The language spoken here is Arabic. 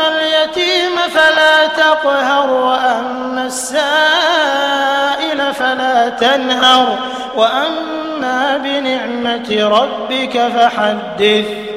اليتيم فلا تقهر وأما السائل فلا تنهر وأما بنعمة ربك فحدث.